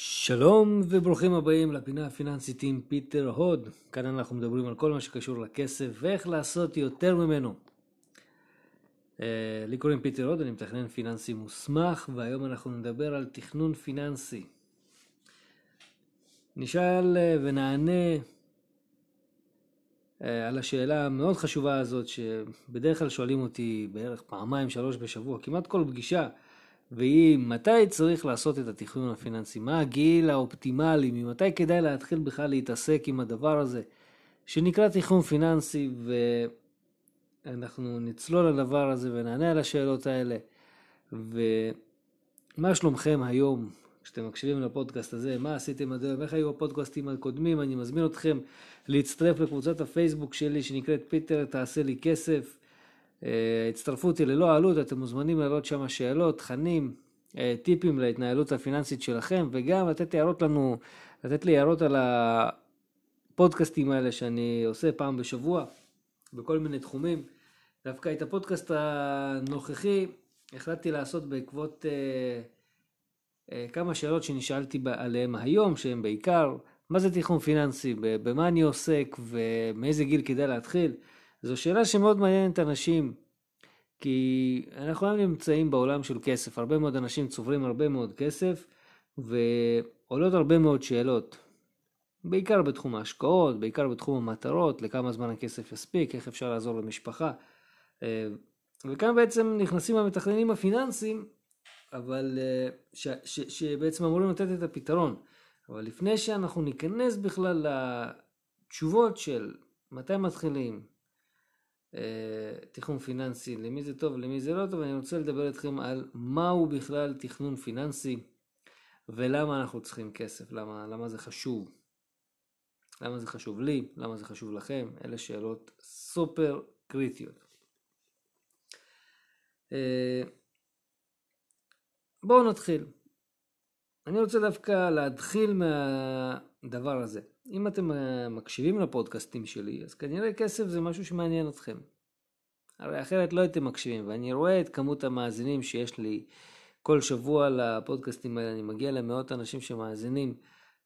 שלום וברוכים הבאים לפינה הפיננסית עם פיטר הוד. כאן אנחנו מדברים על כל מה שקשור לכסף ואיך לעשות יותר ממנו. Uh, לי קוראים פיטר הוד, אני מתכנן פיננסי מוסמך והיום אנחנו נדבר על תכנון פיננסי. נשאל uh, ונענה uh, על השאלה המאוד חשובה הזאת שבדרך כלל שואלים אותי בערך פעמיים שלוש בשבוע, כמעט כל פגישה. והיא מתי צריך לעשות את התכנון הפיננסי, מה הגיל האופטימלי, ממתי כדאי להתחיל בכלל להתעסק עם הדבר הזה, שנקרא תכנון פיננסי, ואנחנו נצלול לדבר הזה ונענה על השאלות האלה. ומה שלומכם היום, כשאתם מקשיבים לפודקאסט הזה, מה עשיתם עד היום, איך היו הפודקאסטים הקודמים, אני מזמין אתכם להצטרף לקבוצת הפייסבוק שלי שנקראת פיטר תעשה לי כסף. אה, הצטרפו אותי ללא עלות, אתם מוזמנים להעלות שם שאלות, תכנים, אה, טיפים להתנהלות הפיננסית שלכם, וגם לתת הערות לנו, לתת לי הערות על הפודקאסטים האלה שאני עושה פעם בשבוע, בכל מיני תחומים. דווקא את הפודקאסט הנוכחי החלטתי לעשות בעקבות אה, אה, כמה שאלות שנשאלתי עליהן היום, שהן בעיקר, מה זה תיכון פיננסי, במה אני עוסק ומאיזה גיל כדאי להתחיל. זו שאלה שמאוד מעניינת אנשים, כי אנחנו היום נמצאים בעולם של כסף, הרבה מאוד אנשים צוברים הרבה מאוד כסף, ועולות הרבה מאוד שאלות, בעיקר בתחום ההשקעות, בעיקר בתחום המטרות, לכמה זמן הכסף יספיק, איך אפשר לעזור למשפחה. אה, וכאן בעצם נכנסים המתכננים הפיננסיים, אבל אה, ש, ש, שבעצם אמורים לתת את הפתרון. אבל לפני שאנחנו ניכנס בכלל לתשובות של מתי מתחילים, תכנון פיננסי, למי זה טוב, למי זה לא טוב, אני רוצה לדבר איתכם על מהו בכלל תכנון פיננסי ולמה אנחנו צריכים כסף, למה, למה זה חשוב. למה זה חשוב לי, למה זה חשוב לכם, אלה שאלות סופר קריטיות. אה, בואו נתחיל. אני רוצה דווקא להתחיל מהדבר הזה. אם אתם אה, מקשיבים לפודקאסטים שלי, אז כנראה כסף זה משהו שמעניין אתכם. הרי אחרת לא הייתם מקשיבים, ואני רואה את כמות המאזינים שיש לי כל שבוע לפודקאסטים האלה, אני מגיע למאות אנשים שמאזינים,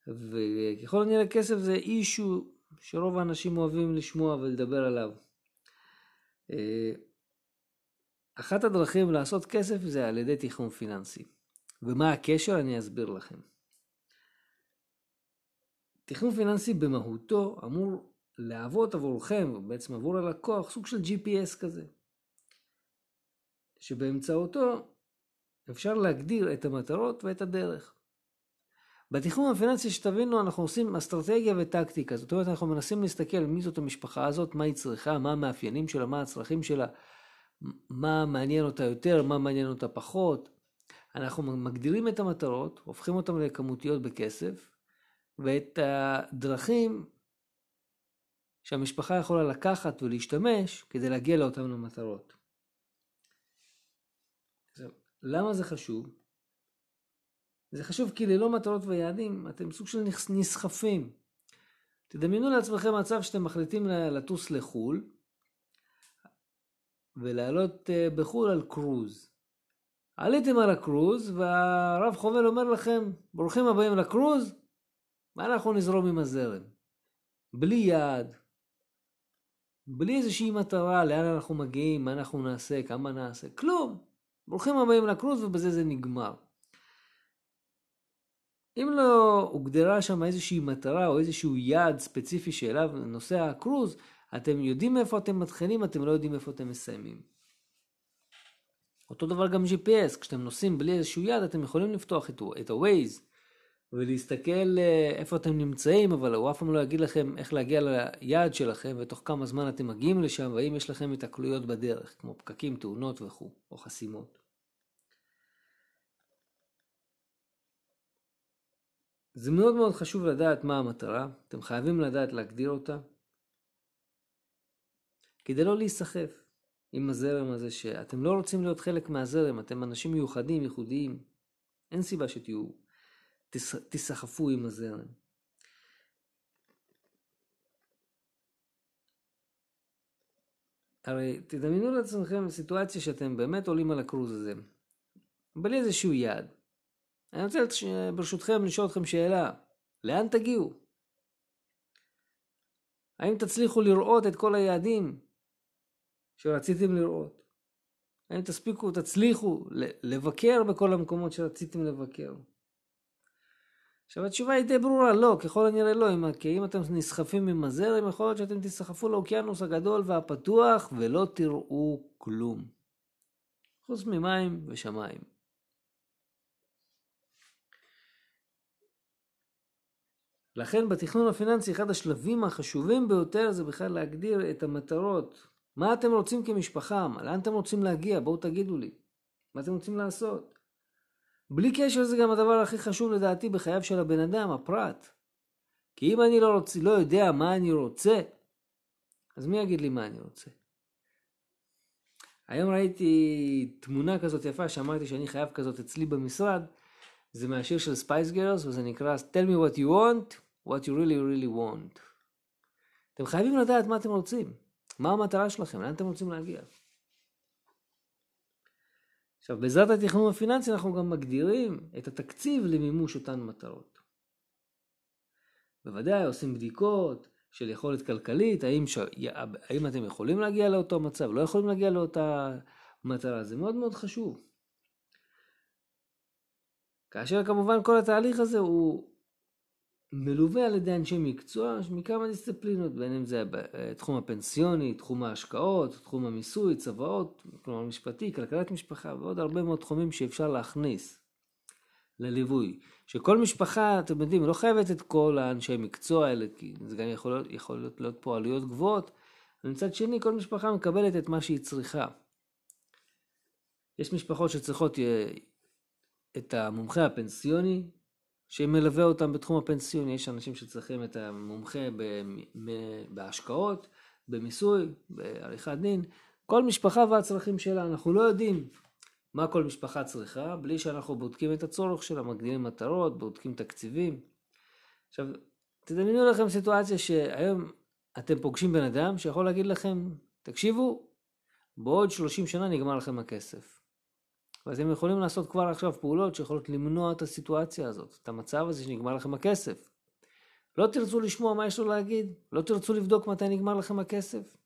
וככל הנראה כסף זה אישו שרוב האנשים אוהבים לשמוע ולדבר עליו. אה, אחת הדרכים לעשות כסף זה על ידי תיכון פיננסי. ומה הקשר? אני אסביר לכם. תכנון פיננסי במהותו אמור להוות עבורכם, בעצם עבור הלקוח, סוג של GPS כזה. שבאמצעותו אפשר להגדיר את המטרות ואת הדרך. בתכנון הפיננסי שתבינו אנחנו עושים אסטרטגיה וטקטיקה, זאת אומרת אנחנו מנסים להסתכל מי זאת המשפחה הזאת, מה היא צריכה, מה המאפיינים שלה, מה הצרכים שלה, מה מעניין אותה יותר, מה מעניין אותה פחות. אנחנו מגדירים את המטרות, הופכים אותן לכמותיות בכסף, ואת הדרכים שהמשפחה יכולה לקחת ולהשתמש כדי להגיע לאותן המטרות. למה זה חשוב? זה חשוב כי ללא מטרות ויעדים אתם סוג של נסחפים. תדמיינו לעצמכם מצב שאתם מחליטים לטוס לחו"ל ולעלות אה, בחו"ל על קרוז. עליתם על הקרוז והרב חובל אומר לכם ברוכים הבאים לקרוז ואנחנו נזרום עם הזרם. בלי יעד, בלי איזושהי מטרה לאן אנחנו מגיעים, מה אנחנו נעשה, כמה נעשה, כלום. ברוכים הבאים לקרוז ובזה זה נגמר. אם לא הוגדרה שם איזושהי מטרה או איזשהו יעד ספציפי שאליו נוסע הקרוז, אתם יודעים איפה אתם מתחילים, אתם לא יודעים איפה אתם מסיימים. אותו דבר גם GPS, כשאתם נוסעים בלי איזשהו יעד, אתם יכולים לפתוח את ה-Waze ולהסתכל אה, איפה אתם נמצאים, אבל הוא אף פעם לא יגיד לכם איך להגיע ליעד שלכם ותוך כמה זמן אתם מגיעים לשם והאם יש לכם התקלויות בדרך, כמו פקקים, תאונות וכו', או חסימות. זה מאוד מאוד חשוב לדעת מה המטרה, אתם חייבים לדעת להגדיר אותה, כדי לא להיסחף עם הזרם הזה שאתם לא רוצים להיות חלק מהזרם, אתם אנשים מיוחדים, ייחודיים, אין סיבה שתהיו תסחפו עם הזרם. הרי תדמיינו לעצמכם סיטואציה שאתם באמת עולים על הקרוז הזה, בלי איזשהו יעד. אני רוצה ברשותכם לשאול אתכם שאלה, לאן תגיעו? האם תצליחו לראות את כל היעדים שרציתם לראות? האם תספיקו, תצליחו לבקר בכל המקומות שרציתם לבקר? עכשיו התשובה היא די ברורה, לא, ככל הנראה לא, כי אם אתם נסחפים עם הזרם, יכול להיות שאתם תסחפו לאוקיינוס הגדול והפתוח ולא תראו כלום. חוץ ממים ושמיים. לכן בתכנון הפיננסי אחד השלבים החשובים ביותר זה בכלל להגדיר את המטרות. מה אתם רוצים כמשפחה? לאן אתם רוצים להגיע? בואו תגידו לי. מה אתם רוצים לעשות? בלי קשר זה גם הדבר הכי חשוב לדעתי בחייו של הבן אדם, הפרט. כי אם אני לא, רוצ... לא יודע מה אני רוצה, אז מי יגיד לי מה אני רוצה? היום ראיתי תמונה כזאת יפה שאמרתי שאני חייב כזאת אצלי במשרד, זה מהשיר של Spice Girls וזה נקרא Tell me what you want, what you really really want. אתם חייבים לדעת מה אתם רוצים, מה המטרה שלכם, לאן אתם רוצים להגיע. עכשיו, בעזרת התכנון הפיננסי אנחנו גם מגדירים את התקציב למימוש אותן מטרות. בוודאי עושים בדיקות של יכולת כלכלית, האם, ש... האם אתם יכולים להגיע לאותו מצב, לא יכולים להגיע לאותה מטרה, זה מאוד מאוד חשוב. כאשר כמובן כל התהליך הזה הוא מלווה על ידי אנשי מקצוע מכמה דיסציפלינות, בין אם זה תחום הפנסיוני, תחום ההשקעות, תחום המיסוי, צוואות, כלומר משפטי, כלכלת משפחה ועוד הרבה מאוד תחומים שאפשר להכניס לליווי. שכל משפחה, אתם יודעים, לא חייבת את כל האנשי מקצוע האלה, כי זה גם יכול להיות, יכול להיות, להיות פה עלויות גבוהות, ומצד שני כל משפחה מקבלת את מה שהיא צריכה. יש משפחות שצריכות אה, את המומחה הפנסיוני, שמלווה אותם בתחום הפנסיוני, יש אנשים שצריכים את המומחה בהשקעות, במיסוי, בעריכת דין, כל משפחה והצרכים שלה, אנחנו לא יודעים מה כל משפחה צריכה, בלי שאנחנו בודקים את הצורך שלה, מגדילים מטרות, בודקים תקציבים. עכשיו, תדמיינו לכם סיטואציה שהיום אתם פוגשים בן אדם שיכול להגיד לכם, תקשיבו, בעוד 30 שנה נגמר לכם הכסף. ואתם יכולים לעשות כבר עכשיו פעולות שיכולות למנוע את הסיטואציה הזאת, את המצב הזה שנגמר לכם הכסף. לא תרצו לשמוע מה יש לו להגיד, לא תרצו לבדוק מתי נגמר לכם הכסף.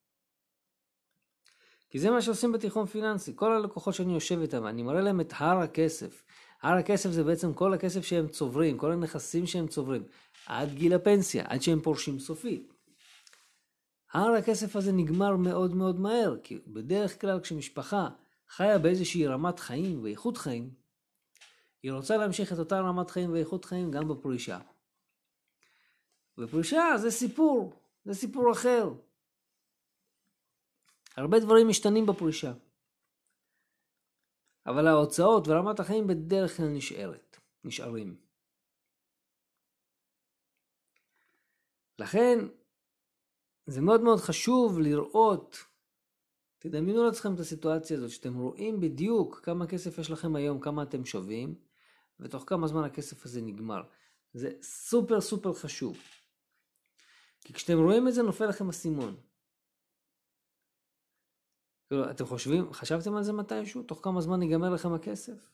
כי זה מה שעושים בתיכון פיננסי. כל הלקוחות שאני יושב איתם, אני מראה להם את הר הכסף. הר הכסף זה בעצם כל הכסף שהם צוברים, כל הנכסים שהם צוברים, עד גיל הפנסיה, עד שהם פורשים סופית. הר הכסף הזה נגמר מאוד מאוד מהר, כי בדרך כלל כשמשפחה חיה באיזושהי רמת חיים ואיכות חיים, היא רוצה להמשיך את אותה רמת חיים ואיכות חיים גם בפרישה. ופרישה זה סיפור, זה סיפור אחר. הרבה דברים משתנים בפרישה. אבל ההוצאות ורמת החיים בדרך כלל נשארת, נשארים. לכן זה מאוד מאוד חשוב לראות תדמיינו לעצמכם את הסיטואציה הזאת, שאתם רואים בדיוק כמה כסף יש לכם היום, כמה אתם שווים, ותוך כמה זמן הכסף הזה נגמר. זה סופר סופר חשוב. כי כשאתם רואים את זה נופל לכם אסימון. כאילו, אתם חושבים, חשבתם על זה מתישהו? תוך כמה זמן ייגמר לכם הכסף?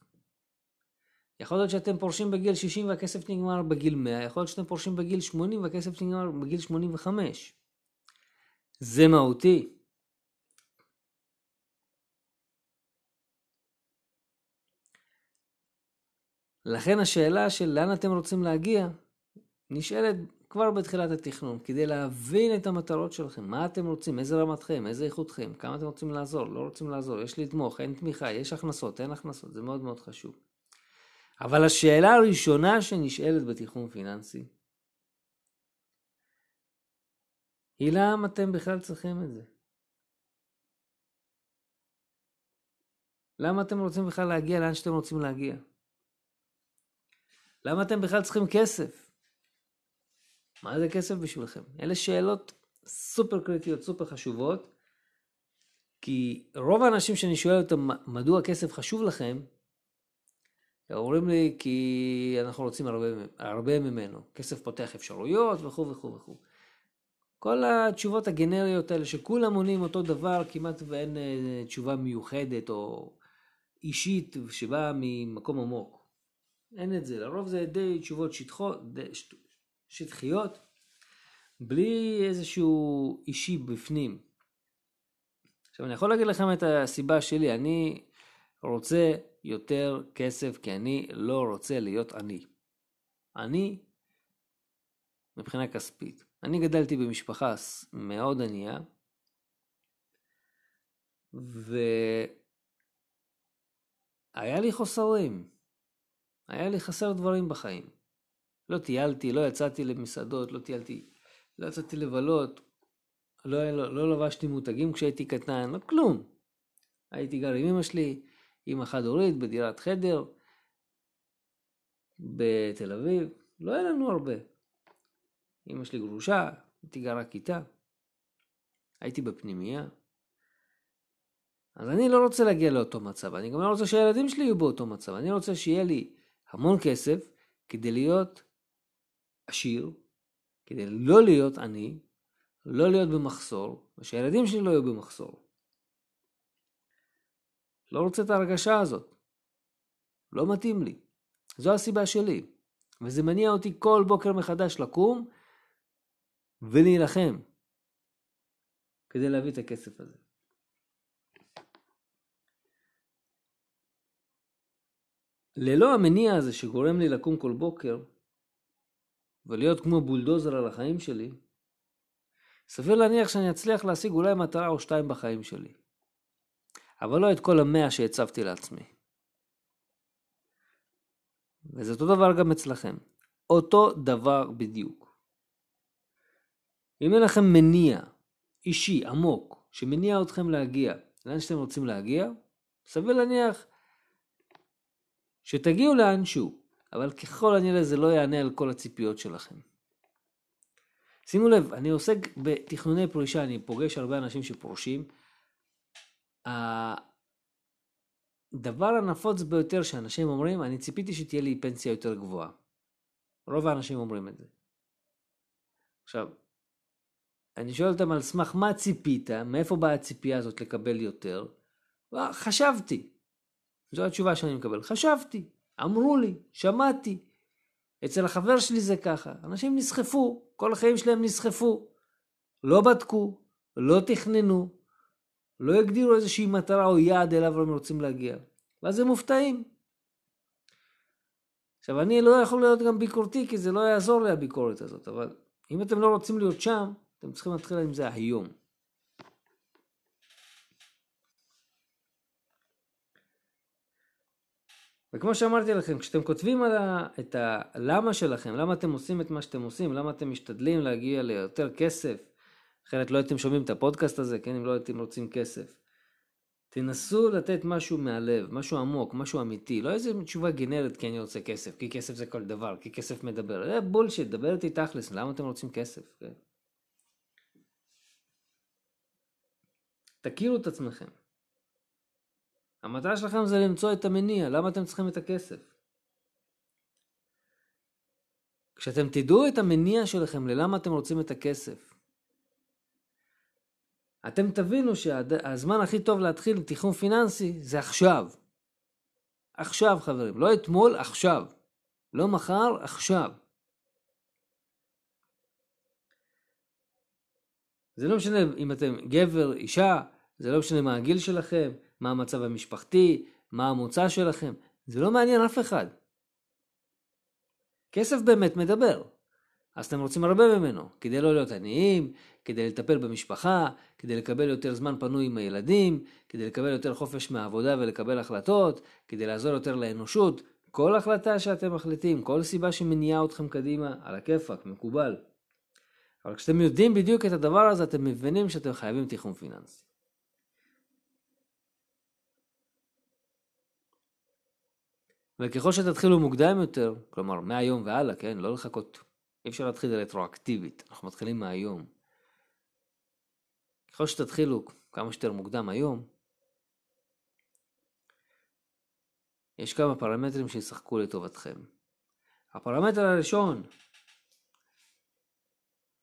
יכול להיות שאתם פורשים בגיל 60 והכסף נגמר בגיל 100, יכול להיות שאתם פורשים בגיל 80 והכסף נגמר בגיל 85. זה מהותי. לכן השאלה של לאן אתם רוצים להגיע, נשאלת כבר בתחילת התכנון, כדי להבין את המטרות שלכם, מה אתם רוצים, איזה רמת חיים, איזה איכות חיים, כמה אתם רוצים לעזור, לא רוצים לעזור, יש לתמוך, אין תמיכה, יש הכנסות, אין הכנסות, זה מאוד מאוד חשוב. אבל השאלה הראשונה שנשאלת בתכנון פיננסי, היא למה אתם בכלל צריכים את זה? למה אתם רוצים בכלל להגיע לאן שאתם רוצים להגיע? למה אתם בכלל צריכים כסף? מה זה כסף בשבילכם? אלה שאלות סופר קריטיות, סופר חשובות, כי רוב האנשים שאני שואל אותם מדוע כסף חשוב לכם, אומרים לי כי אנחנו רוצים הרבה, הרבה ממנו, כסף פותח אפשרויות וכו' וכו' וכו'. כל התשובות הגנריות האלה שכולם עונים אותו דבר, כמעט ואין אה, תשובה מיוחדת או אישית שבאה ממקום עמוק. אין את זה. לרוב זה די תשובות שטחות, די, שט, שטחיות, בלי איזשהו אישי בפנים. עכשיו אני יכול להגיד לכם את הסיבה שלי, אני רוצה יותר כסף כי אני לא רוצה להיות עני. אני, מבחינה כספית, אני גדלתי במשפחה מאוד ענייה, והיה לי חוסרים, היה לי חסר דברים בחיים. לא טיילתי, לא יצאתי למסעדות, לא טיילתי, לא יצאתי לבלות, לא, לא, לא לבשתי מותגים כשהייתי קטן, לא כלום. הייתי גר עם אמא שלי, אמא חד הורית בדירת חדר בתל אביב, לא היה לנו הרבה. אמא שלי גרושה, הייתי גר רק איתה, הייתי בפנימייה. אז אני לא רוצה להגיע לאותו מצב, אני גם לא רוצה שהילדים שלי יהיו באותו מצב, אני רוצה שיהיה לי המון כסף כדי להיות עשיר, כדי לא להיות עני, לא להיות במחסור, ושהילדים שלי לא יהיו במחסור. לא רוצה את ההרגשה הזאת. לא מתאים לי. זו הסיבה שלי. וזה מניע אותי כל בוקר מחדש לקום ולהילחם כדי להביא את הכסף הזה. ללא המניע הזה שגורם לי לקום כל בוקר ולהיות כמו בולדוזר על החיים שלי, סביר להניח שאני אצליח להשיג אולי מטרה או שתיים בחיים שלי. אבל לא את כל המאה שהצבתי לעצמי. וזה אותו דבר גם אצלכם. אותו דבר בדיוק. אם אין לכם מניע אישי עמוק שמניע אתכם להגיע לאן שאתם רוצים להגיע, סביר להניח שתגיעו לאנשהו, אבל ככל הנראה זה לא יענה על כל הציפיות שלכם. שימו לב, אני עוסק בתכנוני פרישה, אני פוגש הרבה אנשים שפורשים. הדבר הנפוץ ביותר שאנשים אומרים, אני ציפיתי שתהיה לי פנסיה יותר גבוהה. רוב האנשים אומרים את זה. עכשיו, אני שואל אותם על סמך מה ציפית, מאיפה באה הציפייה הזאת לקבל יותר? חשבתי. זו התשובה שאני מקבל. חשבתי, אמרו לי, שמעתי. אצל החבר שלי זה ככה. אנשים נסחפו, כל החיים שלהם נסחפו. לא בדקו, לא תכננו, לא הגדירו איזושהי מטרה או יעד אליו הם רוצים להגיע. ואז הם מופתעים. עכשיו, אני לא יכול להיות גם ביקורתי, כי זה לא יעזור לי הביקורת הזאת, אבל אם אתם לא רוצים להיות שם, אתם צריכים להתחיל עם זה היום. וכמו שאמרתי לכם, כשאתם כותבים על ה, את הלמה שלכם, למה אתם עושים את מה שאתם עושים, למה אתם משתדלים להגיע ליותר כסף, אחרת לא הייתם שומעים את הפודקאסט הזה, כן, אם לא הייתם רוצים כסף. תנסו לתת משהו מהלב, משהו עמוק, משהו אמיתי, לא איזה תשובה גנרית כי אני רוצה כסף, כי כסף זה כל דבר, כי כסף מדבר, זה בולשיט, דבר איתי תכלס, למה אתם רוצים כסף? כן? תכירו את עצמכם. המטרה שלכם זה למצוא את המניע, למה אתם צריכים את הכסף? כשאתם תדעו את המניע שלכם ללמה אתם רוצים את הכסף, אתם תבינו שהזמן הכי טוב להתחיל תכנון פיננסי זה עכשיו. עכשיו חברים, לא אתמול, עכשיו. לא מחר, עכשיו. זה לא משנה אם אתם גבר, אישה, זה לא משנה מה הגיל שלכם, מה המצב המשפחתי, מה המוצא שלכם, זה לא מעניין אף אחד. כסף באמת מדבר. אז אתם רוצים הרבה ממנו, כדי לא להיות עניים, כדי לטפל במשפחה, כדי לקבל יותר זמן פנוי עם הילדים, כדי לקבל יותר חופש מהעבודה ולקבל החלטות, כדי לעזור יותר לאנושות. כל החלטה שאתם מחליטים, כל סיבה שמניעה אתכם קדימה, על הכיפאק, מקובל. אבל כשאתם יודעים בדיוק את הדבר הזה, אתם מבינים שאתם חייבים תיחום פיננסי. וככל שתתחילו מוקדם יותר, כלומר מהיום והלאה, כן, לא לחכות, אי אפשר להתחיל רטרואקטיבית, אנחנו מתחילים מהיום. ככל שתתחילו כמה שיותר מוקדם היום, יש כמה פרמטרים שישחקו לטובתכם. הפרמטר הראשון,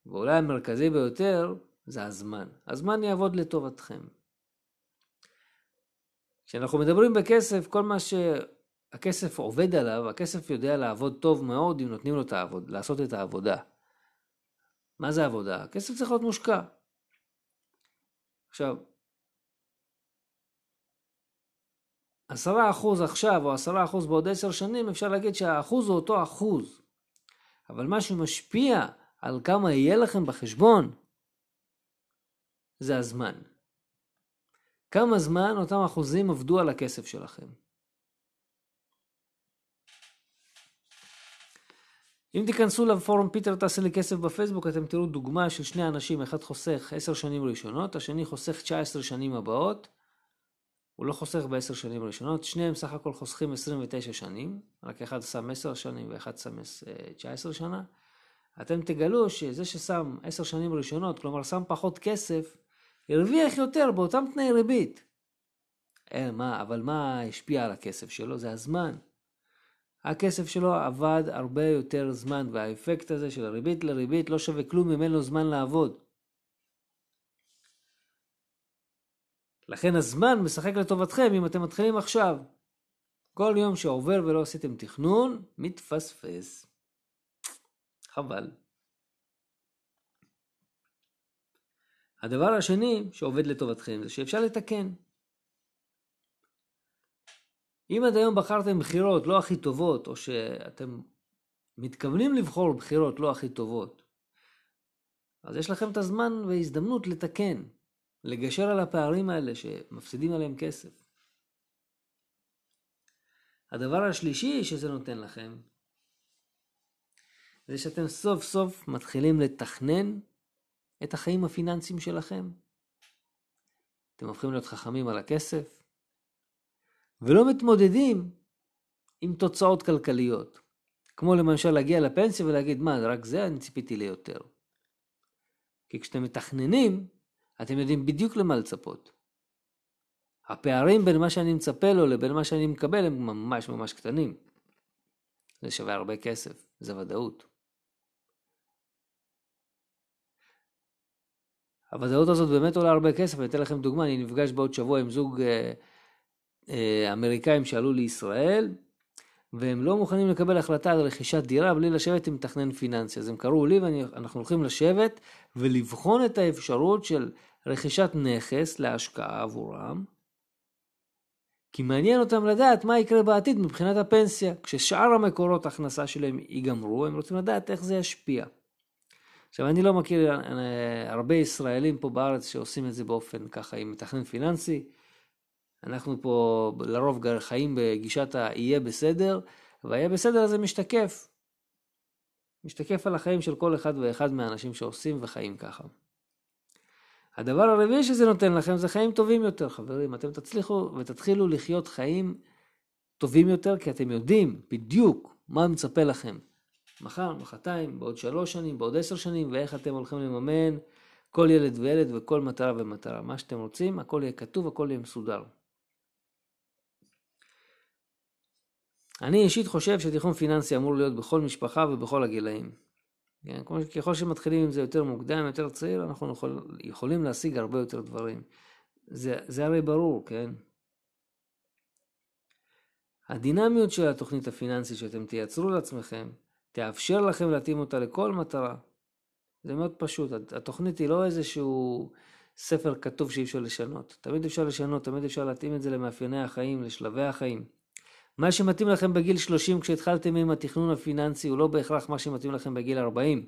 ואולי המרכזי ביותר, זה הזמן. הזמן יעבוד לטובתכם. כשאנחנו מדברים בכסף, כל מה ש... הכסף עובד עליו, הכסף יודע לעבוד טוב מאוד אם נותנים לו את העבוד, לעשות את העבודה. מה זה עבודה? הכסף צריך להיות מושקע. עכשיו, עשרה אחוז עכשיו או עשרה אחוז בעוד עשר שנים, אפשר להגיד שהאחוז הוא אותו אחוז. אבל מה שמשפיע על כמה יהיה לכם בחשבון, זה הזמן. כמה זמן אותם אחוזים עבדו על הכסף שלכם. אם תיכנסו לפורום פיטר תעשה לי כסף בפייסבוק, אתם תראו דוגמה של שני אנשים, אחד חוסך 10 שנים ראשונות, השני חוסך 19 שנים הבאות. הוא לא חוסך בעשר שנים ראשונות, שניהם סך הכל חוסכים 29 שנים, רק אחד שם 10 שנים ואחד שם 19 שנה. אתם תגלו שזה ששם 10 שנים ראשונות, כלומר שם פחות כסף, הרוויח יותר באותם תנאי ריבית. אה, מה, אבל מה השפיע על הכסף שלו? זה הזמן. הכסף שלו עבד הרבה יותר זמן, והאפקט הזה של הריבית לריבית לא שווה כלום אם אין לו זמן לעבוד. לכן הזמן משחק לטובתכם אם אתם מתחילים עכשיו. כל יום שעובר ולא עשיתם תכנון, מתפספס. חבל. הדבר השני שעובד לטובתכם זה שאפשר לתקן. אם עד היום בחרתם בחירות לא הכי טובות, או שאתם מתכוונים לבחור בחירות לא הכי טובות, אז יש לכם את הזמן והזדמנות לתקן, לגשר על הפערים האלה שמפסידים עליהם כסף. הדבר השלישי שזה נותן לכם, זה שאתם סוף סוף מתחילים לתכנן את החיים הפיננסיים שלכם. אתם הופכים להיות חכמים על הכסף, ולא מתמודדים עם תוצאות כלכליות. כמו למשל להגיע לפנסיה ולהגיד, מה, רק זה אני ציפיתי ליותר. כי כשאתם מתכננים, אתם יודעים בדיוק למה לצפות. הפערים בין מה שאני מצפה לו לבין מה שאני מקבל הם ממש ממש קטנים. זה שווה הרבה כסף, זה ודאות. הוודאות הזאת באמת עולה הרבה כסף, אני אתן לכם דוגמה, אני נפגש בעוד שבוע עם זוג אה, אמריקאים שעלו לישראל, והם לא מוכנים לקבל החלטה על רכישת דירה בלי לשבת עם מתכנן פיננסי. אז הם קראו לי ואנחנו הולכים לשבת ולבחון את האפשרות של רכישת נכס להשקעה עבורם, כי מעניין אותם לדעת מה יקרה בעתיד מבחינת הפנסיה. כששאר המקורות הכנסה שלהם ייגמרו, הם רוצים לדעת איך זה ישפיע. עכשיו, אני לא מכיר אה, הרבה ישראלים פה בארץ שעושים את זה באופן ככה עם מתכנן פיננסי. אנחנו פה לרוב חיים בגישת ה"יהיה בסדר", וה"יהיה בסדר" הזה משתקף. משתקף על החיים של כל אחד ואחד מהאנשים שעושים וחיים ככה. הדבר הרביעי שזה נותן לכם זה חיים טובים יותר, חברים. אתם תצליחו ותתחילו לחיות חיים טובים יותר, כי אתם יודעים בדיוק מה מצפה לכם. מחר, מחרתיים, בעוד שלוש שנים, בעוד עשר שנים, ואיך אתם הולכים לממן כל ילד וילד וכל מטרה ומטרה. מה שאתם רוצים, הכל יהיה כתוב, הכל יהיה מסודר. אני אישית חושב שתיכון פיננסי אמור להיות בכל משפחה ובכל הגילאים. כן? ככל שמתחילים עם זה יותר מוקדם, יותר צעיר, אנחנו יכול, יכולים להשיג הרבה יותר דברים. זה, זה הרי ברור, כן? הדינמיות של התוכנית הפיננסית שאתם תייצרו לעצמכם, תאפשר לכם להתאים אותה לכל מטרה. זה מאוד פשוט, התוכנית היא לא איזשהו ספר כתוב שאי אפשר לשנות. תמיד אפשר לשנות, תמיד אפשר להתאים את זה למאפייני החיים, לשלבי החיים. מה שמתאים לכם בגיל 30 כשהתחלתם עם התכנון הפיננסי הוא לא בהכרח מה שמתאים לכם בגיל 40.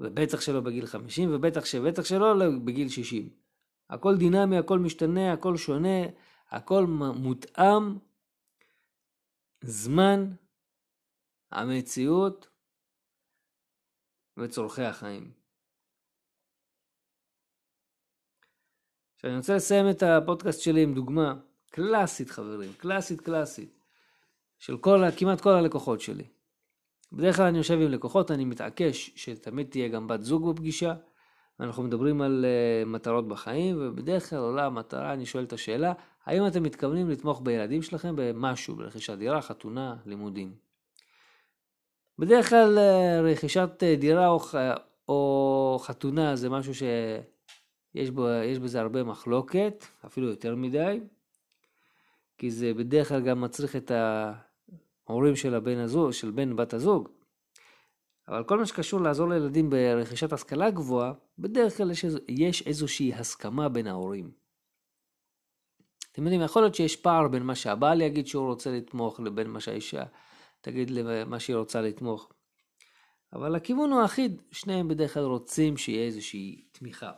ובטח שלא בגיל 50, ובטח שבטח שלא בגיל 60. הכל דינמי, הכל משתנה, הכל שונה, הכל מותאם, זמן, המציאות וצורכי החיים. עכשיו אני רוצה לסיים את הפודקאסט שלי עם דוגמה קלאסית חברים, קלאסית קלאסית, של כל, כמעט כל הלקוחות שלי. בדרך כלל אני יושב עם לקוחות, אני מתעקש שתמיד תהיה גם בת זוג בפגישה, אנחנו מדברים על uh, מטרות בחיים, ובדרך כלל עולה המטרה, אני שואל את השאלה, האם אתם מתכוונים לתמוך בילדים שלכם במשהו, ברכישת דירה, חתונה, לימודים? בדרך כלל uh, רכישת uh, דירה או, או חתונה זה משהו שיש בו, בזה הרבה מחלוקת, אפילו יותר מדי. כי זה בדרך כלל גם מצריך את ההורים של הבן הזוג, של בן בת הזוג. אבל כל מה שקשור לעזור לילדים ברכישת השכלה גבוהה, בדרך כלל יש, יש איזושהי הסכמה בין ההורים. אתם יודעים, יכול להיות שיש פער בין מה שהבעל יגיד שהוא רוצה לתמוך לבין מה שהאישה תגיד למה שהיא רוצה לתמוך. אבל הכיוון הוא אחיד, שניהם בדרך כלל רוצים שיהיה איזושהי תמיכה.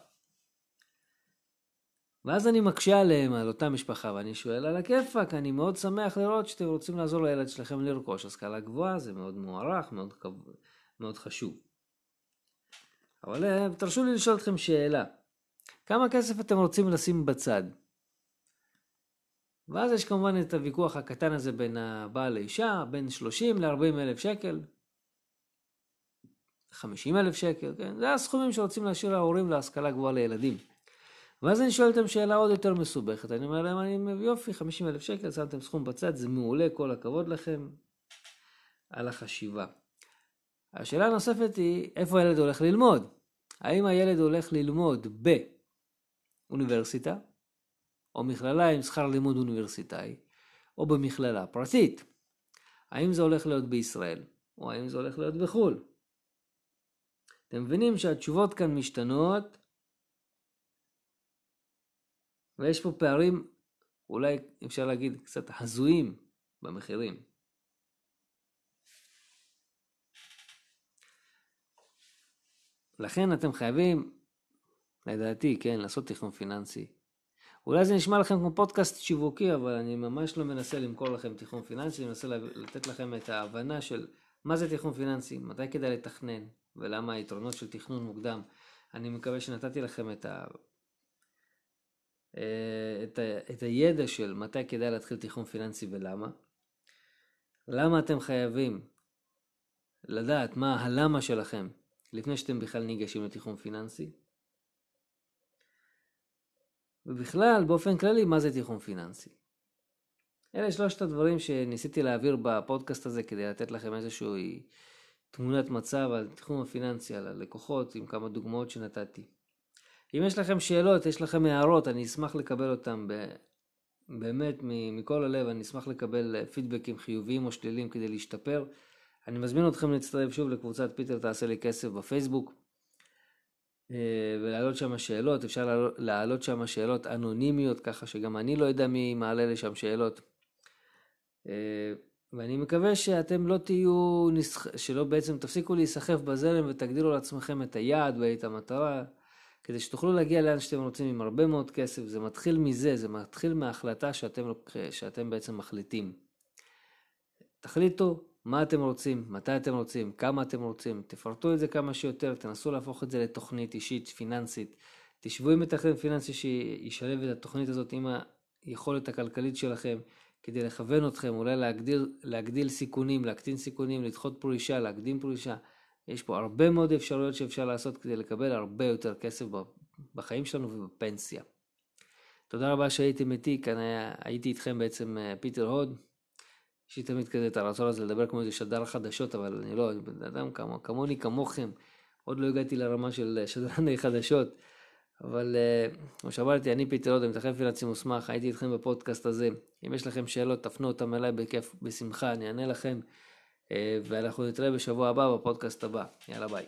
ואז אני מקשה עליהם, על אותה משפחה, ואני שואל על הכיפאק, אני מאוד שמח לראות שאתם רוצים לעזור לילד שלכם לרכוש השכלה גבוהה, זה מאוד מוערך, מאוד, מאוד חשוב. אבל אה, תרשו לי לשאול אתכם שאלה, כמה כסף אתם רוצים לשים בצד? ואז יש כמובן את הוויכוח הקטן הזה בין הבעל לאישה, בין 30 ל-40 אלף שקל, 50 אלף שקל, כן? זה הסכומים שרוצים להשאיר ההורים להשכלה גבוהה לילדים. ואז אני שואל אותם שאלה עוד יותר מסובכת, אני אומר להם, אני יופי, 50 אלף שקל, שמתם סכום בצד, זה מעולה, כל הכבוד לכם על החשיבה. השאלה הנוספת היא, איפה הילד הולך ללמוד? האם הילד הולך ללמוד באוניברסיטה, או מכללה עם שכר לימוד אוניברסיטאי, או במכללה פרטית? האם זה הולך להיות בישראל, או האם זה הולך להיות בחו"ל? אתם מבינים שהתשובות כאן משתנות, ויש פה פערים, אולי אפשר להגיד, קצת הזויים במחירים. לכן אתם חייבים, לדעתי, כן, לעשות תכנון פיננסי. אולי זה נשמע לכם כמו פודקאסט שיווקי, אבל אני ממש לא מנסה למכור לכם תכנון פיננסי, אני מנסה לתת לכם את ההבנה של מה זה תכנון פיננסי, מתי כדאי לתכנן, ולמה היתרונות של תכנון מוקדם. אני מקווה שנתתי לכם את, ה... את, ה... את הידע של מתי כדאי להתחיל תכנון פיננסי ולמה. למה אתם חייבים לדעת מה הלמה שלכם לפני שאתם בכלל ניגשים לתכנון פיננסי. ובכלל, באופן כללי, מה זה תכנון פיננסי. אלה שלושת הדברים שניסיתי להעביר בפודקאסט הזה כדי לתת לכם איזושהי תמונת מצב על תחום הפיננסי, על הלקוחות, עם כמה דוגמאות שנתתי. אם יש לכם שאלות, יש לכם הערות, אני אשמח לקבל אותם ב... באמת מכל הלב, אני אשמח לקבל פידבקים חיוביים או שליליים כדי להשתפר. אני מזמין אתכם להצטרף שוב לקבוצת פיטר תעשה לי כסף בפייסבוק אה, ולהעלות שם שאלות, אפשר להעלות שם שאלות אנונימיות ככה שגם אני לא יודע מי מעלה לשם שאלות. אה, ואני מקווה שאתם לא תהיו, שלא בעצם תפסיקו להיסחף בזרם ותגדירו לעצמכם את היעד ואת המטרה, כדי שתוכלו להגיע לאן שאתם רוצים עם הרבה מאוד כסף. זה מתחיל מזה, זה מתחיל מההחלטה שאתם, שאתם בעצם מחליטים. תחליטו מה אתם רוצים, מתי אתם רוצים, כמה אתם רוצים, תפרטו את זה כמה שיותר, תנסו להפוך את זה לתוכנית אישית, פיננסית. תשבו עם מתכנן פיננסי שישלב את התוכנית הזאת עם היכולת הכלכלית שלכם. כדי לכוון אתכם, אולי להגדיל, להגדיל סיכונים, להקטין סיכונים, לדחות פרישה, להקדים פרישה. יש פה הרבה מאוד אפשרויות שאפשר לעשות כדי לקבל הרבה יותר כסף בחיים שלנו ובפנסיה. תודה רבה שהייתם איתי, כאן היה, הייתי איתכם בעצם אה, פיטר הוד. יש לי תמיד כזה את הרצון הזה לדבר כמו איזה שדר חדשות, אבל אני לא, בן אדם כמו, כמוני, כמוכם. עוד לא הגעתי לרמה של אה, שדרני חדשות. אבל אה, כמו שאמרתי, אני פיטר עוד, מתכנן פיננסי מוסמך, הייתי איתכם בפודקאסט הזה. אם יש לכם שאלות, תפנו אותם אליי בכיף, בשמחה, אני אענה לכם. אה, ואנחנו נתראה בשבוע הבא בפודקאסט הבא. יאללה ביי.